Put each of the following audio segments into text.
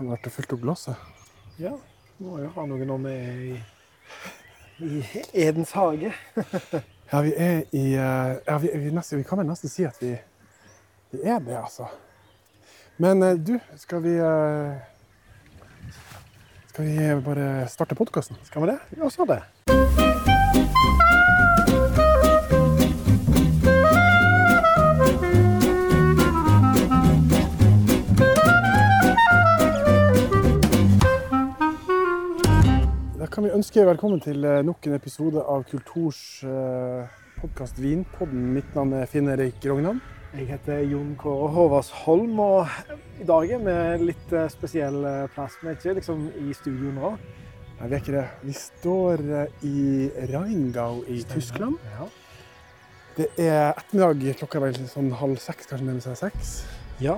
Han og fylt opp glasset. Ja, må jo ha noe når vi er i, i Edens hage. Ja, vi er i eh, ja, vi, vi, nesten, vi kan vel nesten si at vi, vi er det, altså. Men eh, du, skal vi eh, Skal vi bare starte podkasten? Skal vi det? Ja, så det. Kan vi ønske velkommen til eh, nok en episode av Kulturs eh, podkast Vinpodden. Mitt navn er Finn Erik Rognan. Jeg heter Jon Kåre Holm, og i dag er vi litt eh, spesiell plass. Vi er ikke liksom i studio nå. Nei, vi er ikke det. Vi står i Rheingau i Tyskland. Ja. Det er ettermiddag, klokka er vel sånn halv seks, kanskje nærmer seg seks. Ja,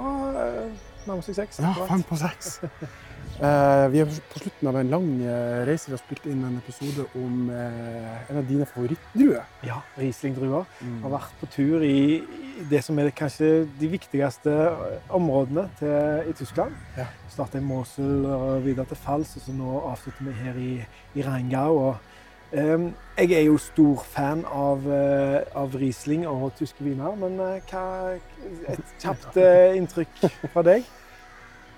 nærmer seg seks. Ja, fem på seks. Eh, vi er på slutten av en lang eh, reise. Vi har spilt inn en episode om eh, en av dine favorittdruer. Ja, Riesling-druer. Har vært på tur i, det som er kanskje de viktigste områdene til, i Tyskland. Ja. Starta i Mosul og videre til Fals, og så nå avslutter vi her i, i Rheingau. Og, um, jeg er jo stor fan av, av Riesling og tyske viner, men uh, hva, et kjapt uh, inntrykk fra deg?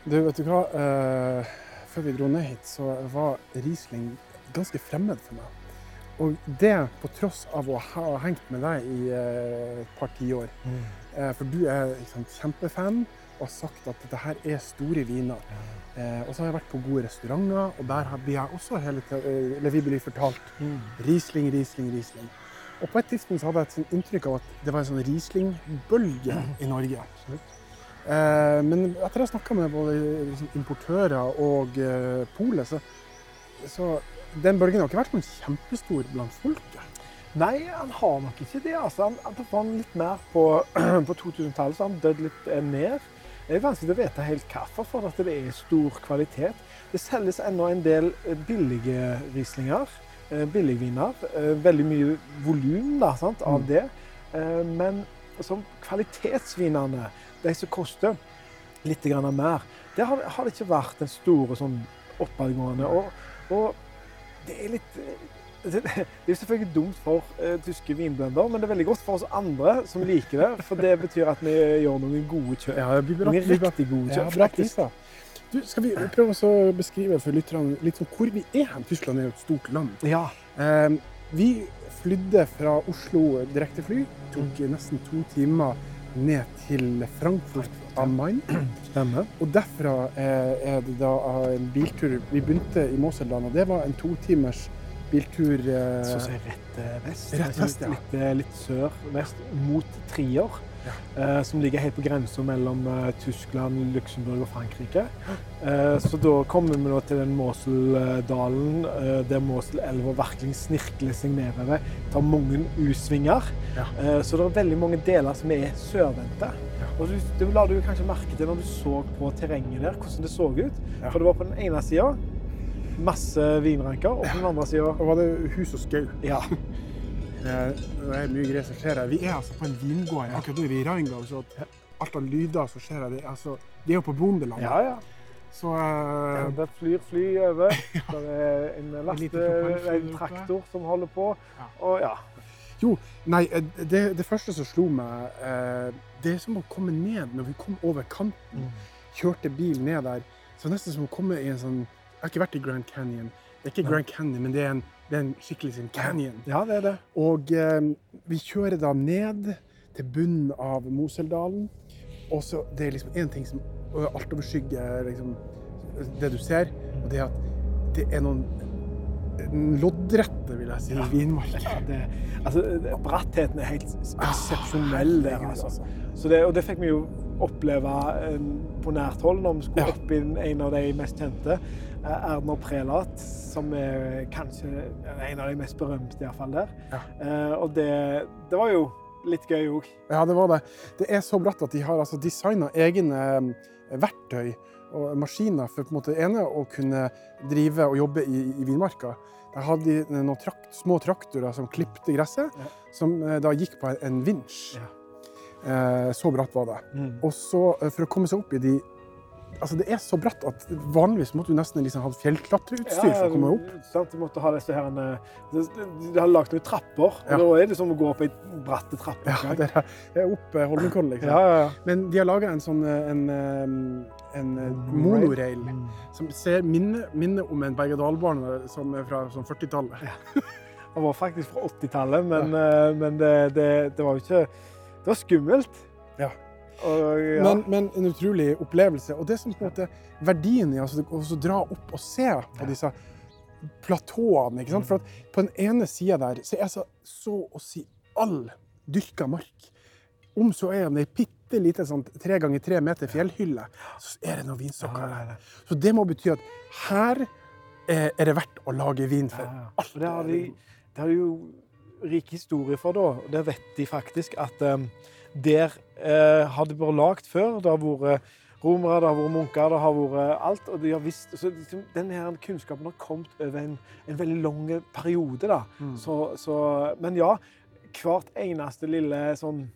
Du, vet du hva? Eh, før vi dro ned hit, så var Riesling ganske fremmed for meg. Og det på tross av å ha hengt med deg i eh, et par tiår. Eh, for du er liksom, kjempefan og har sagt at dette her er store viner. Eh, og så har jeg vært på gode restauranter, og der har- blir jeg også hele tida eh, eller vi blir fortalt Mm. Riesling, Riesling, Riesling. Og på et tidspunkt så hadde jeg et inntrykk av at det var en sånn Riesling-bølge i Norge. Eh, men etter å ha snakka med både liksom, importører og eh, polet, så, så den bølgen har ikke vært sånn kjempestor blant folket. Nei, han har nok ikke det. Altså. Han, han han litt mer på, på 2000-tallet, så han døde litt eh, ned. Det er vanskelig å vite helt hvorfor, for at det er stor kvalitet. Det selges ennå en del eh, billige rislinger, eh, billigviner. eh, Veldig mye volum av Mm. det. Eh, Men som kvalitetsvinene, de som koster litt mer, der har, har det ikke vært den store sånn oppadgående. Og, og det er litt det det er selvfølgelig dumt for uh, tyske vinbønder, men det er veldig godt for oss andre som liker det. For det betyr at vi gjør noen gode kjøp. Ja, det blir bra. Noen riktig gode kjøp, ja, faktisk. Du, skal vi prøve å beskrive for lytterne litt sånn hvor vi er hen? Tyskland er jo et stort land. Ja. Eh, vi flydde fra Oslo direktefly. Tok nesten to timer ned til Frankfurt am Main. Stemmer. Og derfra eh, er det da en biltur Vi begynte i Moseldalen, og det var en to timers biltur eh, Så å si rett eh, vest. Rett vest, ja. litt, eh, litt sør-vest mot Trier. Ja. eh, som ligger helt på grensa mellom eh, Tyskland, Luxembourg og Frankrike. Eh, så da kommer vi nå til den Moseldalen, der Moselelva virkelig snirkler seg nedover. Tar mange U-svinger. Ja. Eh, så det er veldig mange deler som er sørvendte. Ja. Og du, det la du kanskje merke til når du så på terrenget der, hvordan det så ut. For det var på den ene sida masse vinranker, og på den andre sida Og var det hus og skau. Ja. Det er mye greier som skjer her. Vi er altså på en vingård. Akkurat nå er vi i Rheingau, så alt av lyder som skjer her, det, altså, det er jo på Bondelandet. ja, ja. Så eh, Det flyr fly over. Det er en laste, en traktor som holder på. Ja. Og ja. Jo, nei, eh, det, det første som slo meg, eh, det er som å komme ned når vi kom over kanten. Kjørte bil ned der. Så nesten som å komme i en sånn Jeg har ikke vært i Grand Canyon. Det er ikke Grand Canyon, men det er en, det er en skikkelig sånn canyon. Ja, det er det. Og eh, vi kjører da ned til bunnen av Moseldalen. Og så det er liksom én ting som altoverskygger liksom, det du ser, og det er at det er noen loddrette, vil jeg si, Ja. vinmarker. Altså, det- brattheten er helt eksepsjonell der, Herregud, altså. Det, og det fikk vi jo oppleve eh, på nært hold når vi skulle Ja. opp i en av de mest kjente, eh, Prelat, som er kanskje en av de mest berømte iallfall der. Ja. Eh, og det, det var jo litt gøy òg. Ja, det var det. Det er så bratt at de har altså designa egne eh, verktøy og maskiner for på en måte det ene å kunne drive og jobbe i, i vinmarka. Der hadde de noen trakt, små traktorer som klipte gresset, Ja. som da gikk på en, vinsj. Ja. Eh, så bratt var det. Mm. Og så, for å komme seg opp i de altså det er så bratt at vanligvis måtte du nesten liksom ha fjellklatreutstyr for å komme opp. Sant? Du måtte ha disse her De, de har lagd noen trapper. Ja. og Da er det som å gå opp ei bratte trappe. Ja, det er, det er opp eh, Holmenkollen, liksom. ja, ja, ja. Men de har laga en sånn eh, en, eh, en eh, monorail Mm. som ser minner minne om en berg-og-dal-bane som er fra sånn 40-tallet. Han var faktisk fra 80-tallet, men, eh, men det, det, det var jo ikke Det var skummelt. Ja. Og, ja. Men, men en utrolig opplevelse. Og det som på en måte verdien i altså, å dra opp og se på disse platåene. ikke sant? For at på den ene sida der så er så, så å si all dyrka mark. Om så er det ei bitte lita sånn tre ganger tre meter fjellhylle, så er det noen vinstokker ja, der. Så det må bety at her er det verdt å lage vin for. Alt det har, de, det har jo rik historie for, da. Det vet de faktisk at um, der eh, har det vært lagd før. Det har vært romere, det har vært munker, det har vært alt. Og de har visst, så liksom, denne kunnskapen har kommet over en, en veldig lang periode. da. Mm. Så, så, men ja, hvert eneste lille sånn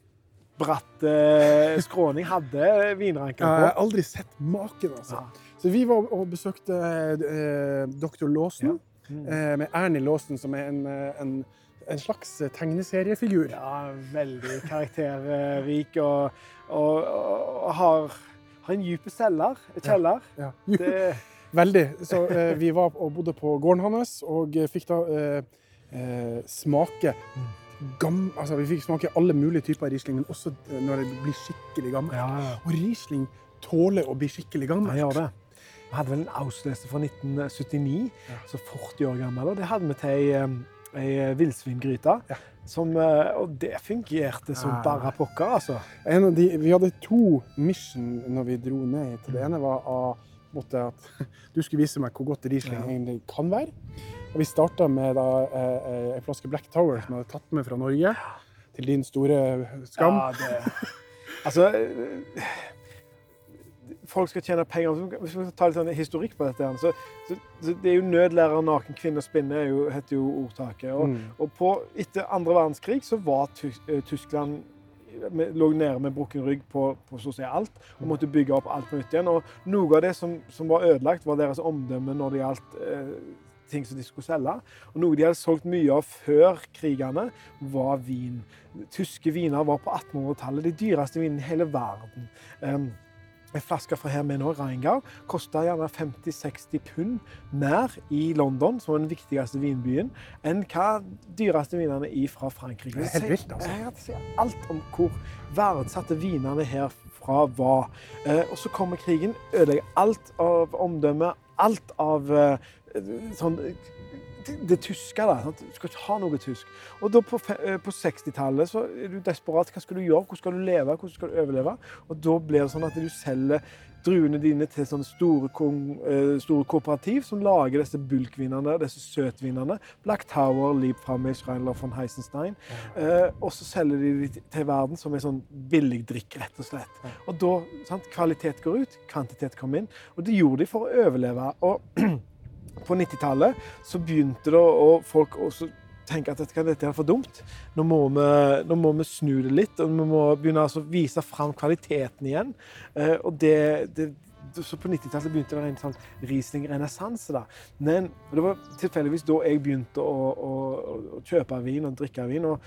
bratt eh, skråning hadde vinranken Jeg har aldri sett maken, altså. Ja. Så vi var og besøkte eh, Dr. Låsen, Mm. eh, med Ernie Låsen, som er en, eh, en, en slags tegneseriefigur. Ja, veldig karakterrik og, og, og har, har en dyp kjeller. Ja, Ja. Det, Veldig. Så eh, vi var og bodde på gården hans og eh, fikk da eh, eh, smake gam, altså Vi fikk smake alle mulige typer Riesling, men også eh, når det blir skikkelig gammelt. ja, ja. Og Riesling tåler å bli skikkelig gammelt. Ja, det. Vi hadde vel en Auslese fra 1979, Ja. så 40 år gammel. og Det hadde vi til ei, em, villsvingryte. Ja. Som, eh, og det fungerte som Ja. bare pokker, altså. De, vi hadde to mission når vi dro ned hit. Det ene var at du skulle vise meg hvor godt Riesling Ja. egentlig kan være. Og vi starta med da, eh, en flaske Black Tower som jeg hadde tatt med fra Norge. Til din store skam. Ja, det, altså eh, Folk skal tjene penger. Hvis vi skal ta litt sånn historikk på dette, så, så, så det er jo 'nødlærer naken kvinne spinne' jo, heter jo ordtaket. Og, Mm. og på, etter andre verdenskrig så var eh, Tyskland lå nede med brukken rygg på, på så å si alt og måtte bygge opp alt på nytt igjen. Og noe av det som, som var ødelagt, var deres omdømme når det gjaldt eh, ting som de skulle selge. Og noe de hadde solgt mye av før krigene, var vin. Tyske viner var på 1800-tallet de dyreste vinene i hele verden. Um, en flaske fra her med nå, Rheingau, kosta gjerne 50-60 pund mer i London, som er den viktigste vinbyen, enn hva dyreste vinene er fra Frankrike. Det er helt vilt, altså. Jeg sier alt om hvor verdsatte vinene herfra var. Eh, og så kommer krigen, ødelegger alt av omdømme, alt av eh, sånn det, tyske. da, sant? Du skal ikke ha noe tysk. Og da på, eh, på 60-tallet så er du desperat. Hva skal du gjøre? Hvordan skal du leve? Hvordan skal du overleve? Og da blir det sånn at du selger druene dine til sånne store, eh, store kooperativ som lager disse bulkvinene, disse søtvinene. Black Tower, Liebframme, Reinler von Heisenstein. Eh, og så selger de dem til verden som en sånn billigdrikk, rett og slett. Og da, sant, kvalitet går ut, kvantitet kommer inn. Og det gjorde de for å overleve. Og på 90-tallet så begynte det å folk også tenke at dette, dette er for dumt. Nå må, vi, nå må vi snu det litt, og vi må begynne altså å vise fram kvaliteten igjen. Eh, og det, det så På 90-tallet begynte det en sånn Riesling-renessanse. Men Det var tilfeldigvis da jeg begynte å, å, å kjøpe vin og drikke vin. og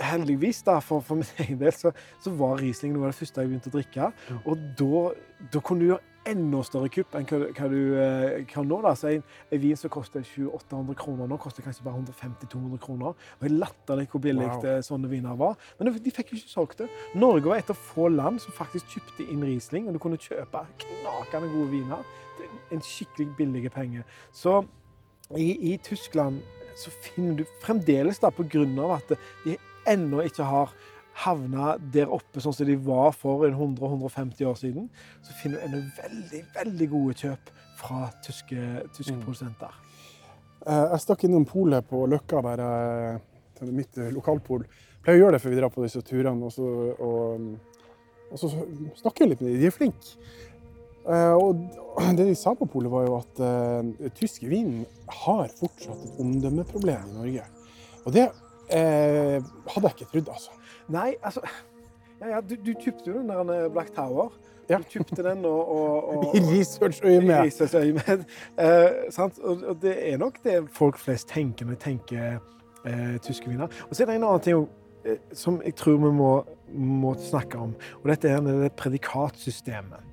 heldigvis da, for, for min egen del, så, så var Riesling noe av det første jeg begynte å drikke. Og da, da kunne du gjøre enda større kupp enn hva, du eh, kan nå. da. Så en, en vin som koster 700-800 kroner nå, koster kanskje bare 150-200 kroner. Og jeg latterlig hvor billig Wow. eh, sånne viner var. Men de fikk jo ikke solgt det. Norge var et av få land som faktisk kjøpte inn Riesling, og du kunne kjøpe knakende gode viner til en skikkelig billig penge. Så i, i Tyskland så finner du fremdeles, da, på grunn av at de ennå ikke har havna der oppe sånn som de var for en 100-150 år siden, så finner du en veldig, veldig gode kjøp fra tyske, tyske Mm. produsenter. Eh, Jeg stakk innom polet på Løkka, der jeg, er mitt lokalpol. Jeg Pleier å gjøre det før vi drar på disse turene. Og så, og, og så snakker jeg litt med dem. De er flinke. Eh, Og det de sa på polet, var jo at uh, tysk vin har fortsatt et omdømmeproblem i Norge. Og det uh, hadde jeg ikke trodd, altså. Nei, altså Ja, ja, du, du kjøpte jo den der eh, Black Tower. Ja. Du kjøpte den og, og, og I researchøyemed. Research uh, sant? Og, og det er nok det folk flest tenker når de tenker uh, tyske viner. Og så er det en annen ting uh, som jeg tror vi må, må snakke om. Og dette er det predikatsystemet.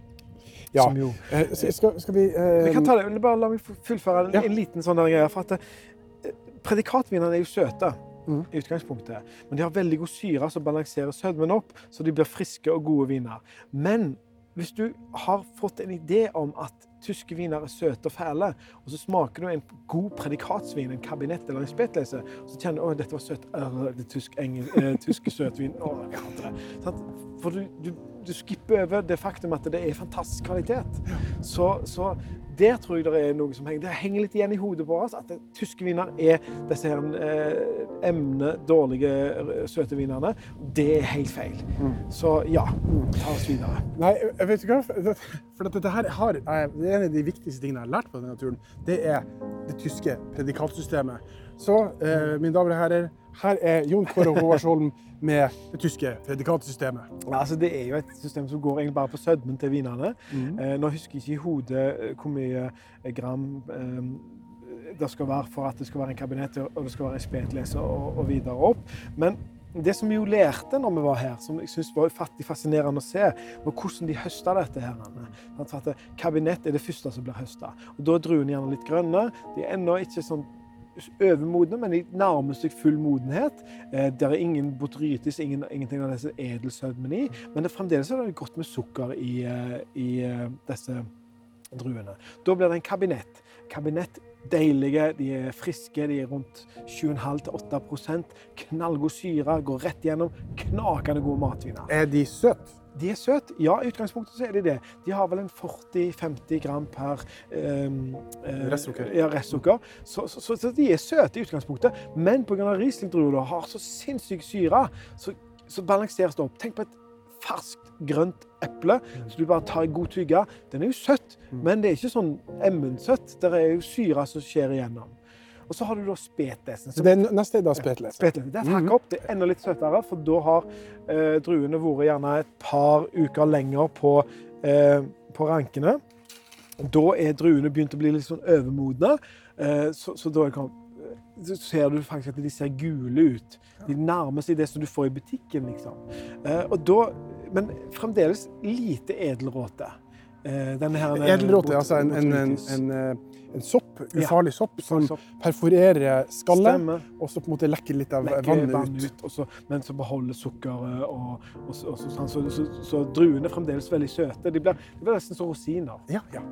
Ja. Som jo uh, Skal, skal vi eh, Vi kan ta det, bare la meg fullføre en, Ja. en liten sånn greie. For at eh, predikatvinene er jo søte Mhm. i utgangspunktet. Men de har veldig god syre som balanserer sødmen opp, så de blir friske og gode viner. Men hvis du har fått en idé om at tyske viner er søte og fæle, og så smaker du en god predikatsvin, en kabinett eller en spetlese, og så kjenner du at dette var søt øh, det er tysk, engel, eh, tysk søtvin, Åh, jeg hater det. For du, du, du skipper over det faktum at det er fantastisk kvalitet. Så, så der tror jeg det er noe som henger, det henger litt igjen i hodet på oss, at tyske viner er disse her eh, emne, dårlige, søte vinene. Det er helt feil. Så ja, ta oss videre. Nei, vet du hva. For dette her har, det er en av de viktigste tingene jeg har lært på denne turen. Det er det tyske predikatsystemet. Så, eh, mine damer og herrer, her er Jon Kåre Roarsholm med det tyske predikatsystemet. Ja, altså, det er jo et system som går egentlig bare på sødmen til vinene. Eh, nå husker jeg ikke i hodet eh, hvor mye eh, gram eh, det skal være for at det skal være en kabinett og det skal være en spetleser og, og videre opp. Men det som vi jo lærte når vi var her, som jeg synes var ufattelig fascinerende å se, var hvordan de høsta dette. her. For at kabinett er det første som blir høsta. Da er druene gjerne litt grønne. De er ennå ikke sånn overmodne, men de nærmer seg full modenhet. Eh, det er ingen botrytis, ingen, ingenting av disse edelsødmene i, men det fremdeles er det godt med sukker i, eh, i eh, disse druene. Da blir det en kabinett. Kabinett deilige, de er friske, de er rundt 7,5-8% Knallgod syre, går rett gjennom. Knakende gode matviner. Er de søte? De er søte. Ja, i utgangspunktet så er de det. De har vel en 40-50 gram per eh, Restsukker. Ja, restsukker. Så, så, så, så de er søte i utgangspunktet. Men pga. Riesling-druer har så sinnssyk syre, så, så balanseres det opp. Tenk på et ferskt, grønt eple så du bare tar en god tygge. Den er jo søtt, men det er ikke sånn emmensøtt. Det er jo syre som skjer igjennom. Og så har du da spetlesen. Så det neste er da spetlesen. Spetlesen. Det er et opp. Det er enda litt søtere, for da har eh, druene vært gjerne et par uker lenger på, eh, på rankene. Da er druene begynt å bli litt sånn overmodne. Eh, så, så da kan, så ser du faktisk at de ser gule ut. De nærmer seg det som du får i butikken, liksom. Eh, da, men fremdeles lite edelråte. Eh, her, Edelråte altså en, en, en, en, eh, en sopp, ufarlig sopp, som perforerer skallet, Stemmer. og så på en måte lekker litt av lekker vannet vannet ut. ut, og så, men så beholder sukkeret. Og, og, og, og, så, sånn. så, så, så druene er fremdeles veldig søte. De blir, de blir nesten som rosiner. Ja, ja.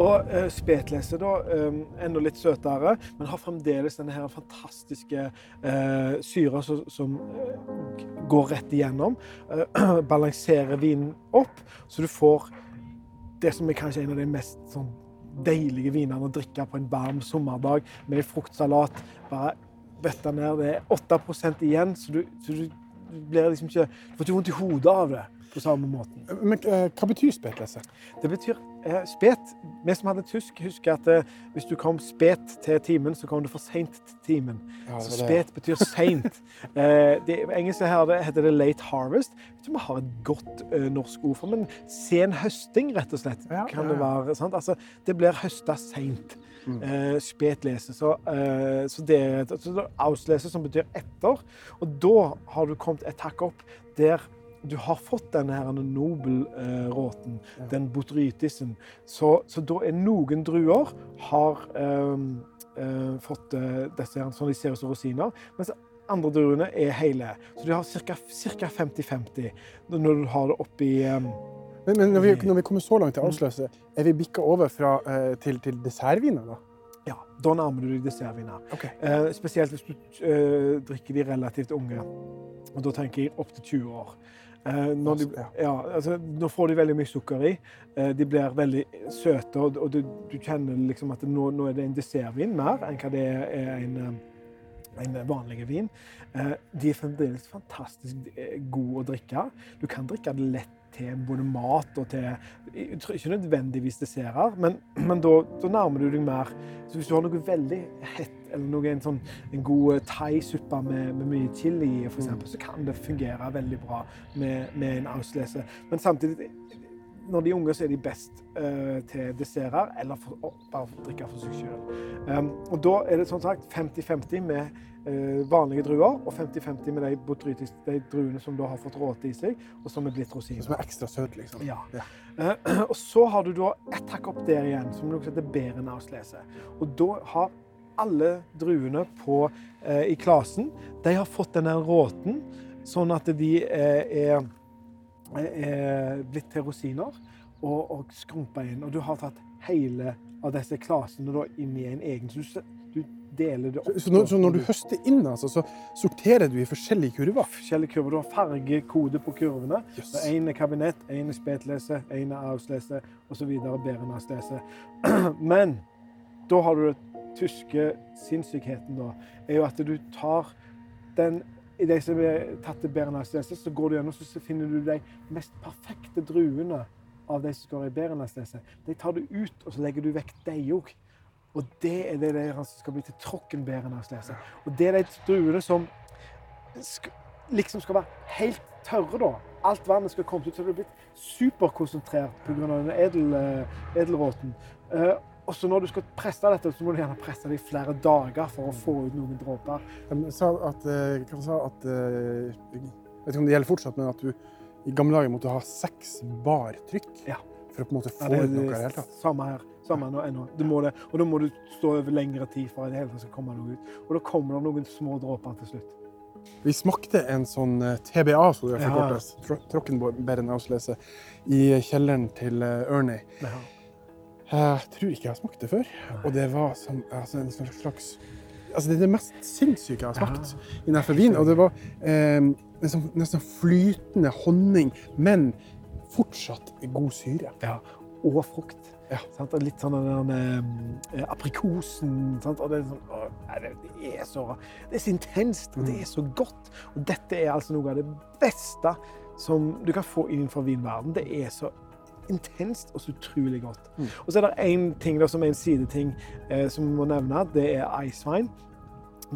Og uh, spetlese da, um, enda litt søtere, men har fremdeles denne her fantastiske uh, syra som, som uh, går rett igjennom. Uh, balanserer vinen opp, så du får det som er kanskje en av de mest sånn, deilige vinene å drikke på en varm sommerdag med fruktsalat. Bare bøtta ned. Det er 8 igjen, så du, så du blir liksom ikke Du får ikke vondt i hodet av det på samme måten. Men eh, hva betyr spetlese? Det betyr eh, spet. Vi som hadde tysk, husker at eh, hvis du kom spet til timen, så kom du for seint til timen. Ja, så det det. spet betyr seint. eh, det, engelske engelsk her det, heter det late harvest. Jeg tror vi har et godt eh, norsk ord for men sen høsting, rett og slett. Ja, kan ja, det være. Sant? Altså, det blir høsta seint. Mm. Uh, spet lese. Så, uh, det så det er auslese, som betyr etter. Og da har du kommet et hakk opp der du har fått denne her nobelråten, Ja. den botrytisen. Så, så da er noen druer har um, uh, fått uh, disse her, sånn de ser ut som rosiner, mens andre druene er hele. Så du har ca. 50-50 når du har det oppi um, Men, men når, vi, når vi kommer så langt til avsløse, er vi bikka over fra, uh, til, til dessertviner, da? Ja, da nærmer du deg dessertviner. Okay. Uh, spesielt hvis du uh, drikker de relativt unge. Og da tenker jeg opp til 20 år. Eh, når de, ja, altså, nå får de veldig mye sukker i. Eh, de blir veldig søte, og, du, du kjenner liksom at nå, nå er det en dessertvin mer enn hva det er en, eh, en vanlig vin. De er fremdeles fantastisk gode å drikke. Du kan drikke det lett til både mat og til Ikke nødvendigvis desserter, men, men da, da, nærmer du deg mer Så hvis du har noe veldig hett, eller noe, en, sånn, en god thaisuppe med, med, mye chili i, for eksempel, så kan det fungere veldig bra med, med en auslese. Men samtidig når de er unge, så er de best uh, til desserter eller for, å bare drikke for seg sjøl. Um, og da er det sånn sagt 50-50 med uh, vanlige druer og 50-50 med de, botrytis, de, druene som da har fått råte i seg, og som er blitt rosiner. Som er ekstra søte, liksom? Ja. ja. Uh, og så har du da ett hakk opp der igjen, som noe som heter berenauslese. Og da har alle druene på, i klasen de har fått denne råten, sånn at de er blitt til rosiner og, og skrumpa inn. Og du har tatt hele av disse klasene inn i en egen. Så du, deler det opp. Så når, så når du høster inn, altså, så sorterer du i forskjellige kurver? Forskjellige kurver. Du har fargekode på kurvene. Yes. Én er kabinett, én er spetlese, én er avslese osv. Berenastese. Men da har du den tyske sinnssykheten, da. Er jo at du tar den i de som er tatt til Berenastese, så går du gjennom så finner du de mest perfekte druene av de som går i Berenastese. De tar du ut, og så legger du vekk de òg. Og det er det der som skal bli til tråkken Berenastese. Og det er de druene som sk liksom skal være helt tørre, da. Alt vannet skal komme ut, så det er blitt superkonsentrert pga. edelråten. edel, uh. Uh, og så når du skal presse dette, så må du gjerne presse det i flere dager for å få ut noen dråper. Jeg sa at, eh, hva sa at eh, Jeg vet ikke om det gjelder fortsatt, men at du i gamle dager måtte ha seks bar trykk ja. for å på en måte få ja, ut noe i det hele tatt. Samme her. Samme nå ennå. Du må det. Og da må du stå over lengre tid for at det hele tatt skal komme noe ut. Og da kommer det noen små dråper til slutt. Vi smakte en sånn eh, TBA, som det forkortes, ja. Trockenbergen Auslese, i kjelleren til Ernie. Ja. Jeg tror ikke jeg har smakt det før. Og det var som altså, en slags altså, Det er det mest sinnssyke jeg har smakt innenfor vin. Og det var eh, nesten, nesten, flytende honning, men fortsatt god syre. Ja, og frukt. Ja. Litt sånn den eh, aprikosen sant? Og det er, sånn, å, det, er så, det er så intenst, og det er så godt. Og dette er altså noe av det beste som du kan få innenfor vinverden. Det er så intenst og så utrolig godt. Mm. Og så er det én ting da, som er en sideting eh, som vi må nevne. Det er icewine.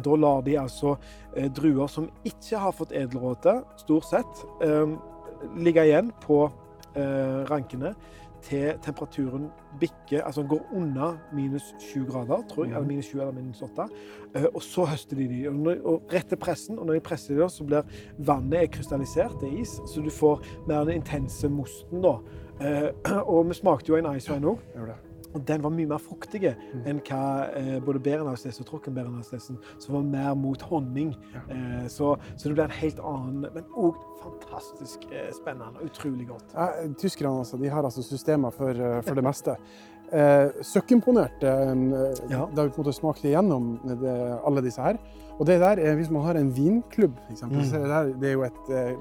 Da lar de altså eh, druer som ikke har fått edelråte, stort sett, eh, ligge igjen på eh, rankene til temperaturen bikker, altså går under minus 7 grader, tror jeg, eller minus 7 eller minus 8. Eh, og så høster de de. Og rett til pressen, og når de presser de, så blir vannet krystallisert, det er is, så du får mer den intense mosten da. Eh, og vi smakte jo en icewine òg. Og den var mye mer fruktig mm. enn hva eh, både Berenausless og Trockenberenauslesen, som var mer mot honning. Ja. Eh, så, så, det ble en helt annen, men òg fantastisk eh, spennende. Utrolig godt. Ja, Tyskerne altså, de har altså systemer for, eh, for det meste. Eh, Søkkimponert eh, ja. da vi på en måte smakte igjennom det, alle disse her. Og det der, Hvis man har en vinklubb, eksempel, mm. så det, det er jo et eh,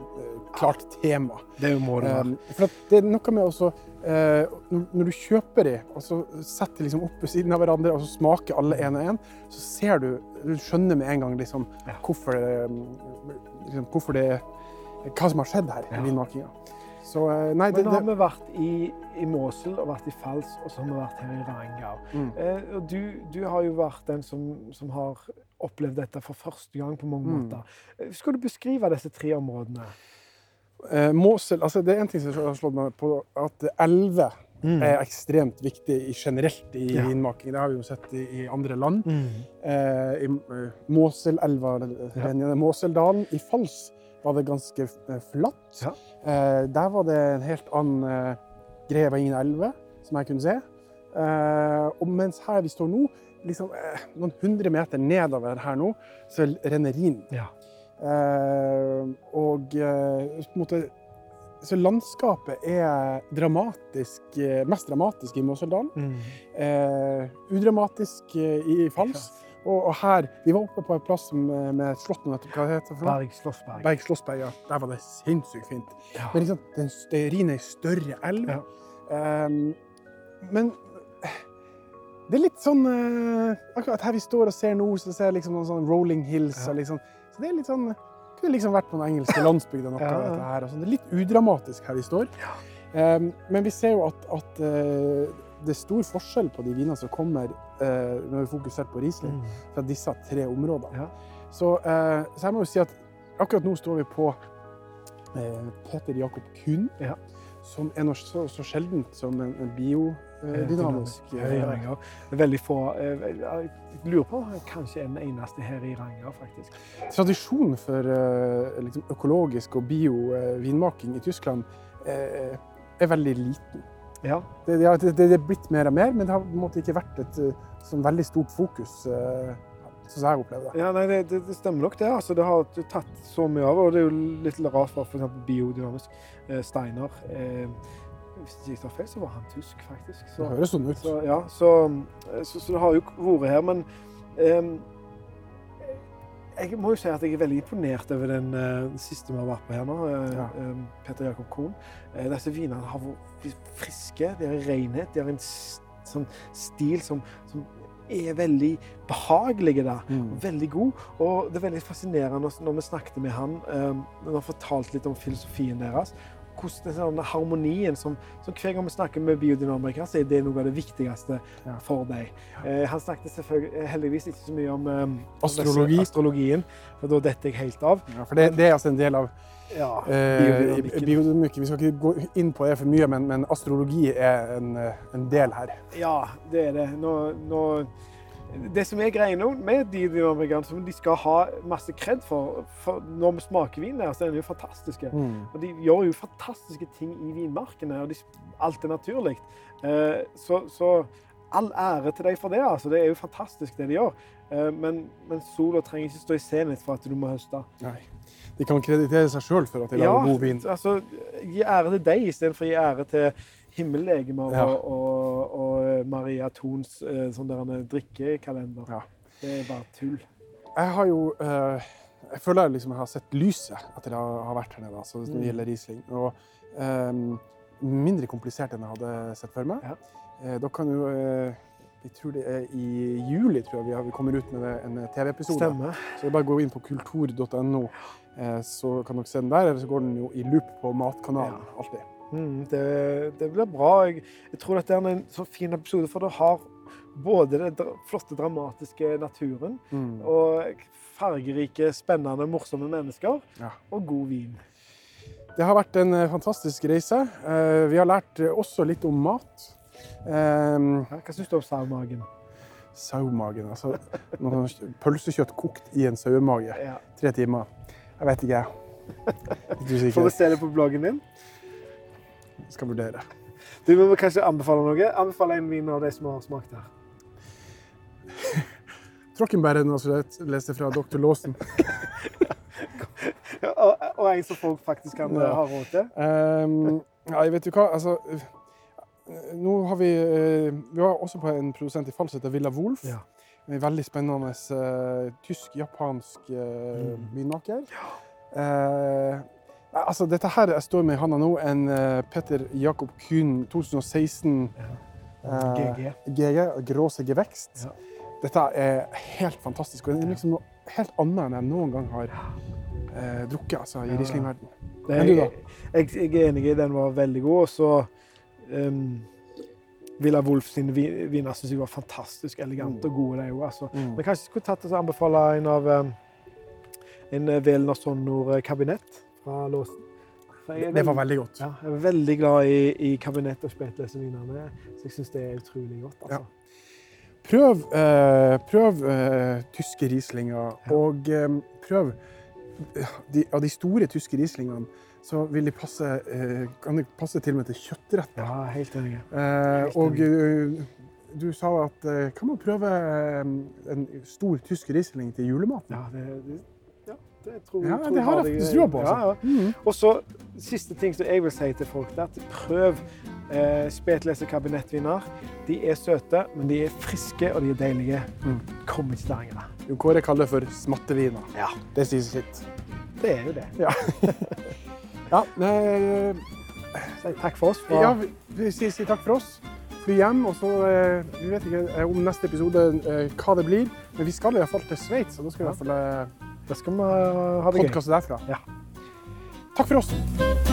klart tema. Det må det være. Eh, for det er noe med også eh, Når du kjøper de, og så setter de liksom opp ved siden av hverandre, og så smaker alle én og én, så ser du Du skjønner med en gang liksom, ja. hvorfor, liksom, hvorfor det Hva som har skjedd her i ja. vinmakinga. Så, nei, det, Men nå har vi vært i, i Måsel og vært i Fals, og så har vi vært her i Rangau. Mm. Eh, du, du, har jo vært den som, som, har opplevd dette for første gang på mange mm. måter. Eh, skal du beskrive disse tre områdene? Eh, Måsel, altså Det er en ting som har slått meg på, at elver mm. er ekstremt viktig generelt i ja. vinmaking. Det har vi jo sett i, i andre land. Mm. Eh, I Måselelva, ja. Moseldalen. I Fals var det ganske eh, flatt. Ja. Eh, der var det en helt annen eh, ingen elve, som jeg kunne se. og mens her vi står nå, liksom, noen hundre meter nedover her nå, så renner Rhinen. Ja. og på en måte så landskapet er dramatisk, mest dramatisk i Moseldalen. Mm. Eh, udramatisk i Fals. Og, og, her Vi var oppe på en plass med, med slott nå, Hva heter det? Berg Slottsberg. Berg Slottsberg, ja. Der var det sinnssykt fint. Ja. Men liksom, den, det riner ei større elv. Ja. Um, men det er litt sånn uh, Akkurat her vi står og ser nå, så ser jeg liksom noen sånne rolling hills. Ja. Liksom, så det er litt sånn kunne liksom vært på den engelske landsbygda. noe av dette her. Altså, det er litt udramatisk her vi står. Um, men vi ser jo at, at eh, det er stor forskjell på de vinene som kommer eh, når vi fokuserer på Riesling, Mm. fra disse tre områdene. Ja. Så, eh, så jeg må jo si at akkurat nå står vi på eh, Peter Jakob Kuhn, Ja. som er noe så, så sjeldent som en, en biodynamisk Dynamisk i Ranger. Er veldig få eh, Jeg lurer på kanskje en eneste her i Ranger, faktisk. Tradisjonen for eh, liksom, økologisk og bio-vinmaking i Tyskland eh, er veldig liten. Ja. Det, det, det, det er blitt mer og mer, men det har på en måte ikke vært et eh, sånn veldig stort fokus, eh, sånn jeg opplevde det. Ja, nei, det, det, stemmer nok, det. Altså, det har tatt så mye av, og det er jo litt rart for f.eks. biodynamisk. Eh, Steiner eh, Hvis jeg ikke tar feil, så var han tysk, faktisk. Det høres sånn ut. så, ja, så, så, så det har jo vært her. Men eh, jeg må jo si at jeg er veldig imponert over den eh, siste vi har vært på her nå. eh, Ja. eh, Peter Jakob Kohn. Disse vinene har vært friske, de har en renhet, de har en sånn stil som, som er veldig behagelige. da. Mm. Veldig god. Og det er veldig fascinerende når vi snakket med han, når han fortalte litt om filosofien deres. Hvordan den sånn harmonien som, som Hver gang vi snakker med biodynamikere, så er det noe av det viktigste for deg. Eh, han snakket selvfølgelig heldigvis ikke så mye om um, Astrologi. astrologien, for da detter jeg helt av. Ja, for det, det er altså en del av Ja, eh, biodynamikken. biodynamikken. Vi skal ikke gå inn på det for mye, men, men astrologi er en, eh, en del her. Ja, det er det. Nå, nå, det som er greia med de dynamikerne, som de skal ha masse kred for, for når vi smaker vin der, så er de jo fantastiske. Mm. Og de gjør jo fantastiske ting i vinmarkene, og de, alt er naturlig. Eh, så, så all ære til dem for det. altså. Det er jo fantastisk, det de gjør. Eh, men, men sola trenger ikke stå i senhet for at du må høste. Nei. De kan kreditere seg sjøl for at de lager god vin. altså, gi ære til deg istedenfor å gi ære til himmellegemer Ja. og, og, og Maria Thons eh, sånn der drikkekalender. Ja. Det er bare tull. Jeg har jo eh, Jeg føler jeg liksom har sett lyset etter å har vært her nede, altså, når det Mm. gjelder Riesling. Og um, mindre komplisert enn jeg hadde sett for meg. Ja. Eh, da kan jo eh, Jeg tror det er i juli tror jeg vi, har, vi kommer ut med en TV-episode. Stemmer. Så bare gå inn på kultur.no, eh, så kan dere se den der. Eller så går den jo i loop på Matkanalen. Alltid. Mm, det, det blir bra. Jeg, jeg tror dette er en så fin episode, for det har både den flotte, dramatiske naturen Mm. og fargerike, spennende, morsomme mennesker Ja. og god vin. Det har vært en eh, fantastisk reise. Eh, vi har lært eh, også litt om mat. Eh, hva syns du om saumagen? Saumagen. Altså pølsekjøtt kokt i en sauemage. Ja. Tre timer. Jeg vet ikke. jeg. Får vi se det på bloggen din? Skal vurdere. Du må kanskje anbefale noe? Anbefale en vin av de som har smakt her. Trockenbæren, altså, leste fra Dr. Lawson. Ja, og, og en som folk faktisk kan Ja. ha råd til. Um, ja, vet du hva, altså eh, Nå har vi eh, Vi var også på en produsent i Fals som heter Villa Wolf. Ja. En veldig spennende uh, tysk-japansk uh, Mm. vinmaker. Eh, altså, dette her jeg står med i handa nå, en uh, Peter Jakob Kuhn 2016 ja. GG. GG, Gråse gevekst. Ja. Dette er helt fantastisk. og Det er liksom noe helt annet enn jeg noen gang har uh, drukket altså, i Ja. Riesling-verden. Da? jeg, jeg er enig i den var veldig god. Og så um, Villa Wolf sine vi- viner syns jeg var fantastisk elegante og gode, de òg. Altså. Mm. Men kanskje jeg skulle tatt og anbefale en av um, en eh, Velner Sonor kabinett fra Låsen. Er Det var veldig- veldig godt. ja, jeg er veldig glad i, i kabinett og spetløsevinene, så jeg syns det er utrolig godt. Altså. Prøv, eh, prøv eh, tyske rieslinger, Ja. og eh, prøv eh, de, Av de store tyske rieslingene så vil de passe, eh, kan de passe til og med til kjøttretter. Ja, helt enig. Eh, og du sa at kan man prøve en stor tysk riesling til julematen? Ja, det, det, ja, det tror, Ja, tror det har jeg det- faktisk trua på. Altså. Ja, ja. Mm. Og så siste ting som jeg vil si til folk, er at prøv eh, Spetlese kabinettviner. De er søte, men de er friske og de er deilige. Mm. Kom ikke til å angre. Jo, Kåre kaller for smatteviner. Ja. Det sier sitt. Det er jo det. Ja, nei, Si takk for oss. Fra, Ja, vi, sier, si takk for oss. Fly hjem, og så eh, Vi vet ikke eh, om neste episode eh, hva det blir, men vi skal i hvert fall til Sveits, og da skal vi i hvert fall Det skal vi ha det gøy. Podkast derfra. Ja. Takk for oss.